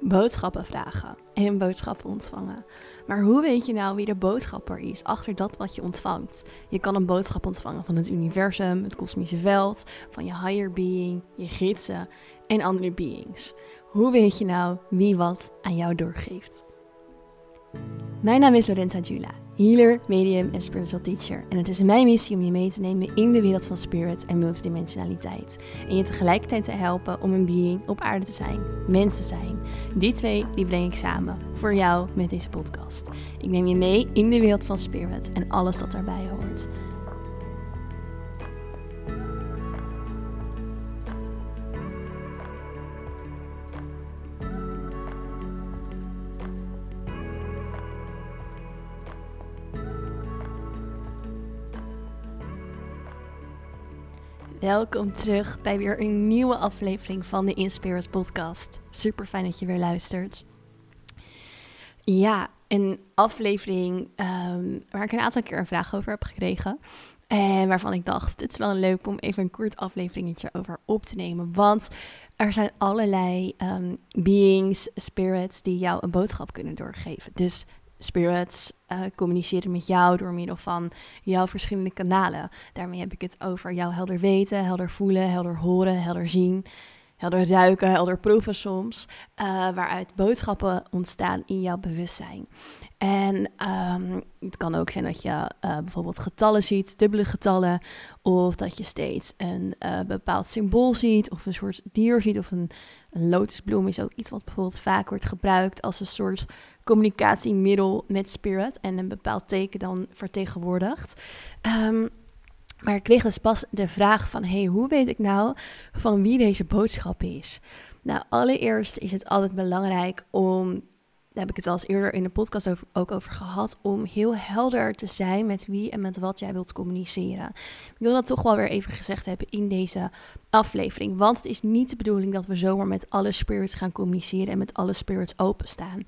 boodschappen vragen en boodschappen ontvangen. Maar hoe weet je nou wie de boodschapper is achter dat wat je ontvangt? Je kan een boodschap ontvangen van het universum, het kosmische veld, van je higher being, je gidsen en andere beings. Hoe weet je nou wie wat aan jou doorgeeft? Mijn naam is Lorenza Jula, healer, medium en spiritual teacher. En het is mijn missie om je mee te nemen in de wereld van spirit en multidimensionaliteit. En je tegelijkertijd te helpen om een being op aarde te zijn, mens te zijn. Die twee die breng ik samen voor jou met deze podcast. Ik neem je mee in de wereld van spirit en alles dat daarbij hoort. Welkom terug bij weer een nieuwe aflevering van de Inspirit podcast. Super fijn dat je weer luistert. Ja, een aflevering ehm, waar ik een aantal keer een vraag over heb gekregen. En waarvan ik dacht, het is wel leuk om even een kort afleveringetje over op te nemen. Want er zijn allerlei um, beings, spirits die jou een boodschap kunnen doorgeven. Dus spirits uh, communiceren met jou door middel van jouw verschillende kanalen. Daarmee heb ik het over jouw helder weten, helder voelen, helder horen, helder zien, helder ruiken, helder proeven soms. Uh, waaruit boodschappen ontstaan in jouw bewustzijn. En um, het kan ook zijn dat je uh, bijvoorbeeld getallen ziet, dubbele getallen. Of dat je steeds een bepaald symbool ziet, of een soort dier ziet, of een, een lotusbloem is ook iets wat bijvoorbeeld vaak wordt gebruikt als een soort communicatiemiddel met spirit en een bepaald teken dan vertegenwoordigt. Um, maar ik kreeg dus pas de vraag van, hey, hoe weet ik nou van wie deze boodschap is? Nou, allereerst is het altijd belangrijk om daar heb ik het al eens eerder in de podcast ook over gehad, om heel helder te zijn met wie en met wat jij wilt communiceren. Ik wil dat toch wel weer even gezegd hebben in deze aflevering, want het is niet de bedoeling dat we zomaar met alle spirits gaan communiceren en met alle spirits openstaan.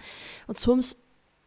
Want soms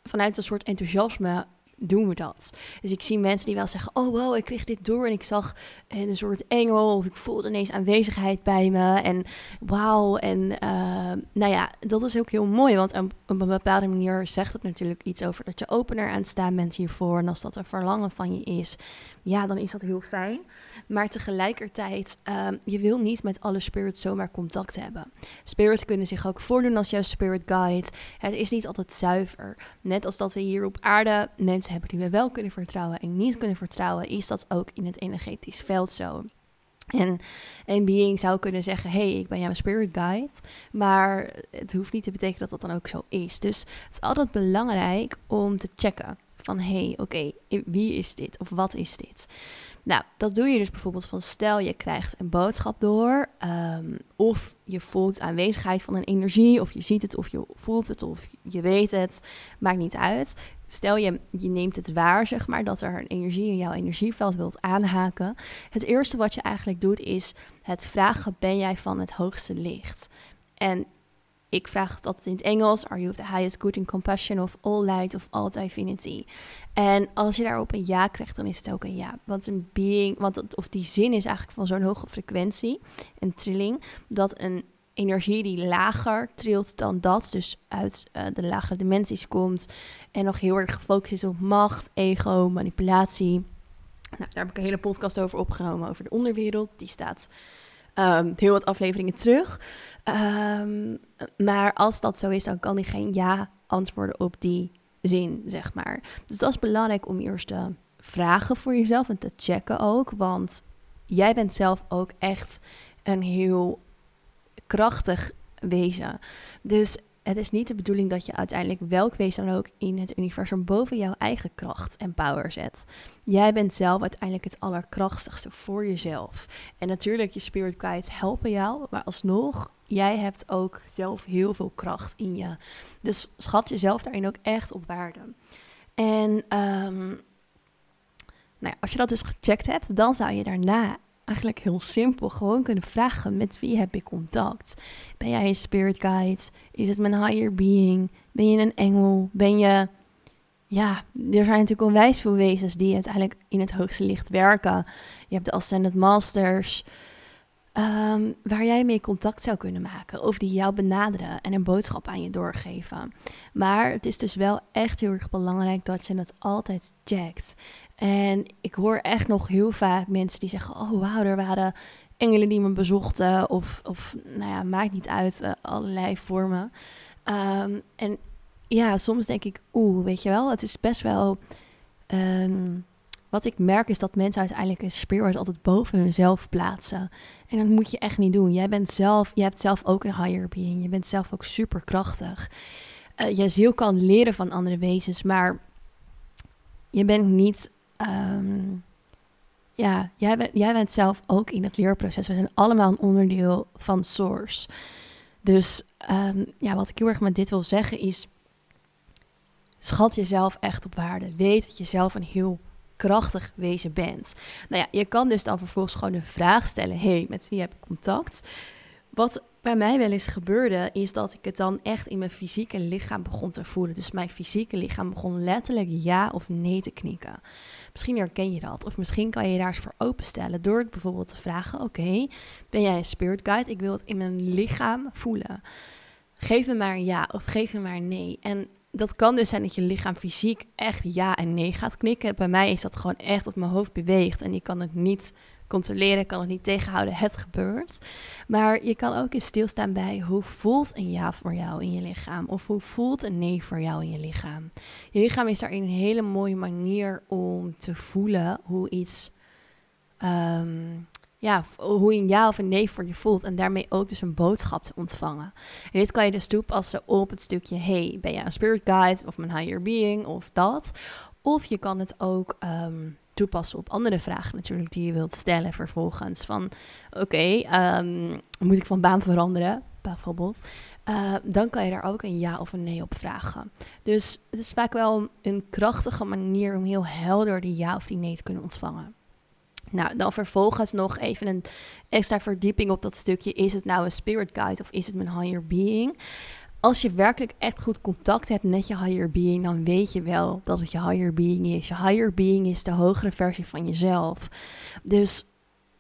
vanuit een soort enthousiasme doen we dat. Dus ik zie mensen die wel zeggen: Oh wow, ik kreeg dit door en ik zag een soort engel of ik voelde ineens aanwezigheid bij me en wauw. En uh, nou ja, dat is ook heel mooi, want op een bepaalde manier zegt het natuurlijk iets over dat je opener aan het staan bent hiervoor. En als dat een verlangen van je is, ja, dan is dat heel fijn. Maar tegelijkertijd, uh, je wil niet met alle spirits zomaar contact hebben. Spirits kunnen zich ook voordoen als jouw spirit guide. Het is niet altijd zuiver. Net als dat we hier op aarde mensen hebben die we wel kunnen vertrouwen en niet kunnen vertrouwen, is dat ook in het energetisch veld zo. En een being zou kunnen zeggen: hey, ik ben jouw spirit guide. Maar het hoeft niet te betekenen dat dat dan ook zo is. Dus het is altijd belangrijk om te checken: van hey, oké, wie is dit of wat is dit? Nou, dat doe je dus bijvoorbeeld van stel je krijgt een boodschap door, um, of je voelt aanwezigheid van een energie, of je ziet het, of je voelt het, of je weet het, maakt niet uit. Stel je, je neemt het waar, zeg maar, dat er een energie in jouw energieveld wilt aanhaken. Het eerste wat je eigenlijk doet is het vragen: ben jij van het hoogste licht? En ik vraag dat in het Engels: Are you of the highest good and compassion of all light of all divinity? En als je daarop een ja krijgt, dan is het ook een ja. Want een being, want of die zin is eigenlijk van zo'n hoge frequentie, een trilling, dat een energie die lager trilt dan dat, dus uit uh, de lagere dimensies komt en nog heel erg gefocust is op macht, ego, manipulatie. Nou, daar heb ik een hele podcast over opgenomen over de onderwereld. Die staat um, heel wat afleveringen terug. Um, maar als dat zo is, dan kan hij geen ja antwoorden op die zin, zeg maar. Dus dat is belangrijk om eerst te vragen voor jezelf en te checken ook. Want jij bent zelf ook echt een heel krachtig wezen. Dus het is niet de bedoeling dat je uiteindelijk welk wezen dan ook in het universum boven jouw eigen kracht en power zet. Jij bent zelf uiteindelijk het allerkrachtigste voor jezelf. En natuurlijk, je spirit guides helpen jou, maar alsnog, jij hebt ook zelf heel veel kracht in je. Dus schat jezelf daarin ook echt op waarde. En um, nou ja, als je dat dus gecheckt hebt, dan zou je daarna eigenlijk heel simpel gewoon kunnen vragen: met wie heb ik contact? Ben jij een spirit guide? Is het mijn higher being? Ben je een engel? Ben je. Ja, er zijn natuurlijk onwijs veel wezens die uiteindelijk in het hoogste licht werken. Je hebt de Ascended Masters. Ehm, waar jij mee contact zou kunnen maken. Of die jou benaderen en een boodschap aan je doorgeven. Maar het is dus wel echt heel erg belangrijk dat je het altijd checkt. En ik hoor echt nog heel vaak mensen die zeggen: Oh, wauw, er waren engelen die me bezochten. Of, of nou ja, maakt niet uit, uh, allerlei vormen. Ehm, en ja, soms denk ik: Oeh, weet je wel, het is best wel. Ehm, wat ik merk is dat mensen uiteindelijk een spirit altijd boven hunzelf plaatsen. En dat moet je echt niet doen. Jij bent zelf, je hebt zelf ook een higher being. Je bent zelf ook superkrachtig. Uh, je ziel kan leren van andere wezens, maar je bent niet. Ehm, ja, jij bent, jij bent zelf ook in het leerproces. We zijn allemaal een onderdeel van Source. Dus ehm, ja, wat ik heel erg met dit wil zeggen is. Schat jezelf echt op waarde. Weet dat je zelf een heel krachtig wezen bent. Nou ja, je kan dus dan vervolgens gewoon een vraag stellen. hey, met wie heb ik contact? Wat bij mij wel eens gebeurde, is dat ik het dan echt in mijn fysieke lichaam begon te voelen. Dus mijn fysieke lichaam begon letterlijk ja of nee te knikken. Misschien herken je dat. Of misschien kan je je daar eens voor openstellen door bijvoorbeeld te vragen: Oké, ben jij een spirit guide? Ik wil het in mijn lichaam voelen. Geef me maar een ja of geef me maar nee. En dat kan dus zijn dat je lichaam fysiek echt ja en nee gaat knikken. Bij mij is dat gewoon echt dat mijn hoofd beweegt en ik kan het niet controleren, kan het niet tegenhouden. Het gebeurt. Maar je kan ook eens stilstaan bij hoe voelt een ja voor jou in je lichaam of hoe voelt een nee voor jou in je lichaam. Je lichaam is daar een hele mooie manier om te voelen hoe iets ehm, ja, hoe een ja of een nee voor je voelt. En daarmee ook dus een boodschap te ontvangen. En dit kan je dus toepassen op het stukje: hey, ben jij een spirit guide of mijn higher being of dat? Of je kan het ook ehm, toepassen op andere vragen natuurlijk die je wilt stellen vervolgens. Van oké, ehm, moet ik van baan veranderen? Bijvoorbeeld. Uh, dan kan je daar ook een ja of een nee op vragen. Dus het is vaak wel een krachtige manier om heel helder die ja of die nee te kunnen ontvangen. Nou, dan vervolgens nog even een extra verdieping op dat stukje. Is het nou een spirit guide of is het mijn higher being? Als je werkelijk echt goed contact hebt met je higher being, dan weet je wel dat het je higher being is. Je higher being is de hogere versie van jezelf. Dus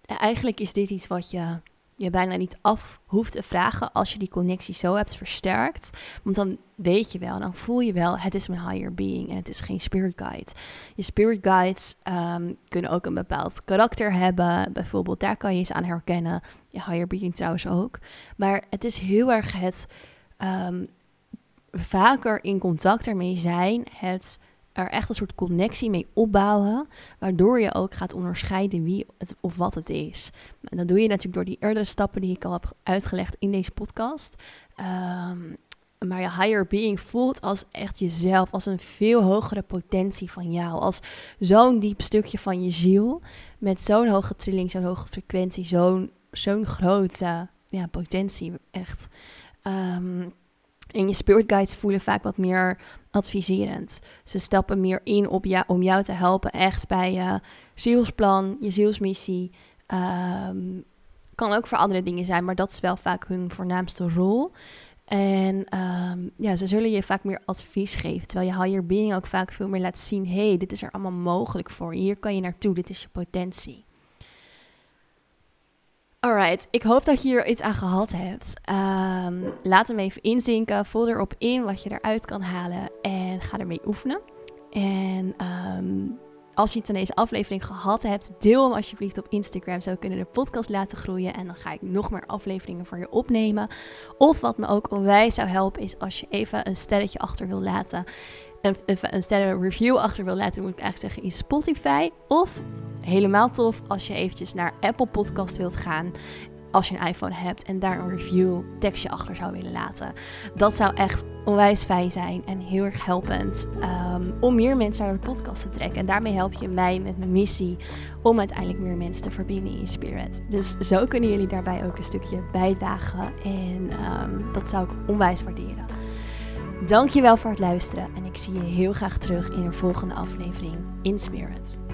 eigenlijk is dit iets wat je je bijna niet af hoeft te vragen als je die connectie zo hebt versterkt. Want dan weet je wel, dan voel je wel, het is mijn higher being en het is geen spirit guide. Je spirit guides ehm, kunnen ook een bepaald karakter hebben. Bijvoorbeeld, daar kan je eens aan herkennen. Je higher being trouwens ook. Maar het is heel erg het um, vaker in contact ermee zijn, het er echt een soort connectie mee opbouwen, waardoor je ook gaat onderscheiden wie het of wat het is. En dat doe je natuurlijk door die eerdere stappen die ik al heb uitgelegd in deze podcast. Ehm, maar je higher being voelt als echt jezelf, als een veel hogere potentie van jou, als zo'n diep stukje van je ziel, met zo'n hoge trilling, zo'n hoge frequentie, zo'n zo'n grote ja, potentie, echt. Um, en je spirit guides voelen vaak wat meer adviserend. Ze stappen meer in op jou, om jou te helpen echt bij je zielsplan, je zielsmissie. Um, kan ook voor andere dingen zijn, maar dat is wel vaak hun voornaamste rol. En um, ja, ze zullen je vaak meer advies geven. Terwijl je higher being ook vaak veel meer laat zien: hey, dit is er allemaal mogelijk voor. Hier kan je naartoe, dit is je potentie. Alright, ik hoop dat je hier iets aan gehad hebt. Um, laat hem even inzinken. Voel erop in wat je eruit kan halen. En ga ermee oefenen. En um, als je het in deze aflevering gehad hebt, deel hem alsjeblieft op Instagram. Zo kunnen de podcast laten groeien. En dan ga ik nog meer afleveringen voor je opnemen. Of wat me ook onwijs zou helpen, is als je even een sterretje achter wil laten een, een review achter wil laten, moet ik eigenlijk zeggen, in Spotify. Of helemaal tof als je eventjes naar Apple Podcast wilt gaan. Als je een iPhone hebt en daar een review tekstje achter zou willen laten. Dat zou echt onwijs fijn zijn en heel erg helpend ehm, om meer mensen naar de podcast te trekken. En daarmee help je mij met mijn missie om uiteindelijk meer mensen te verbinden in spirit. Dus zo kunnen jullie daarbij ook een stukje bijdragen en um, dat zou ik onwijs waarderen. Dankjewel voor het luisteren en ik zie je heel graag terug in een volgende aflevering in Spirit.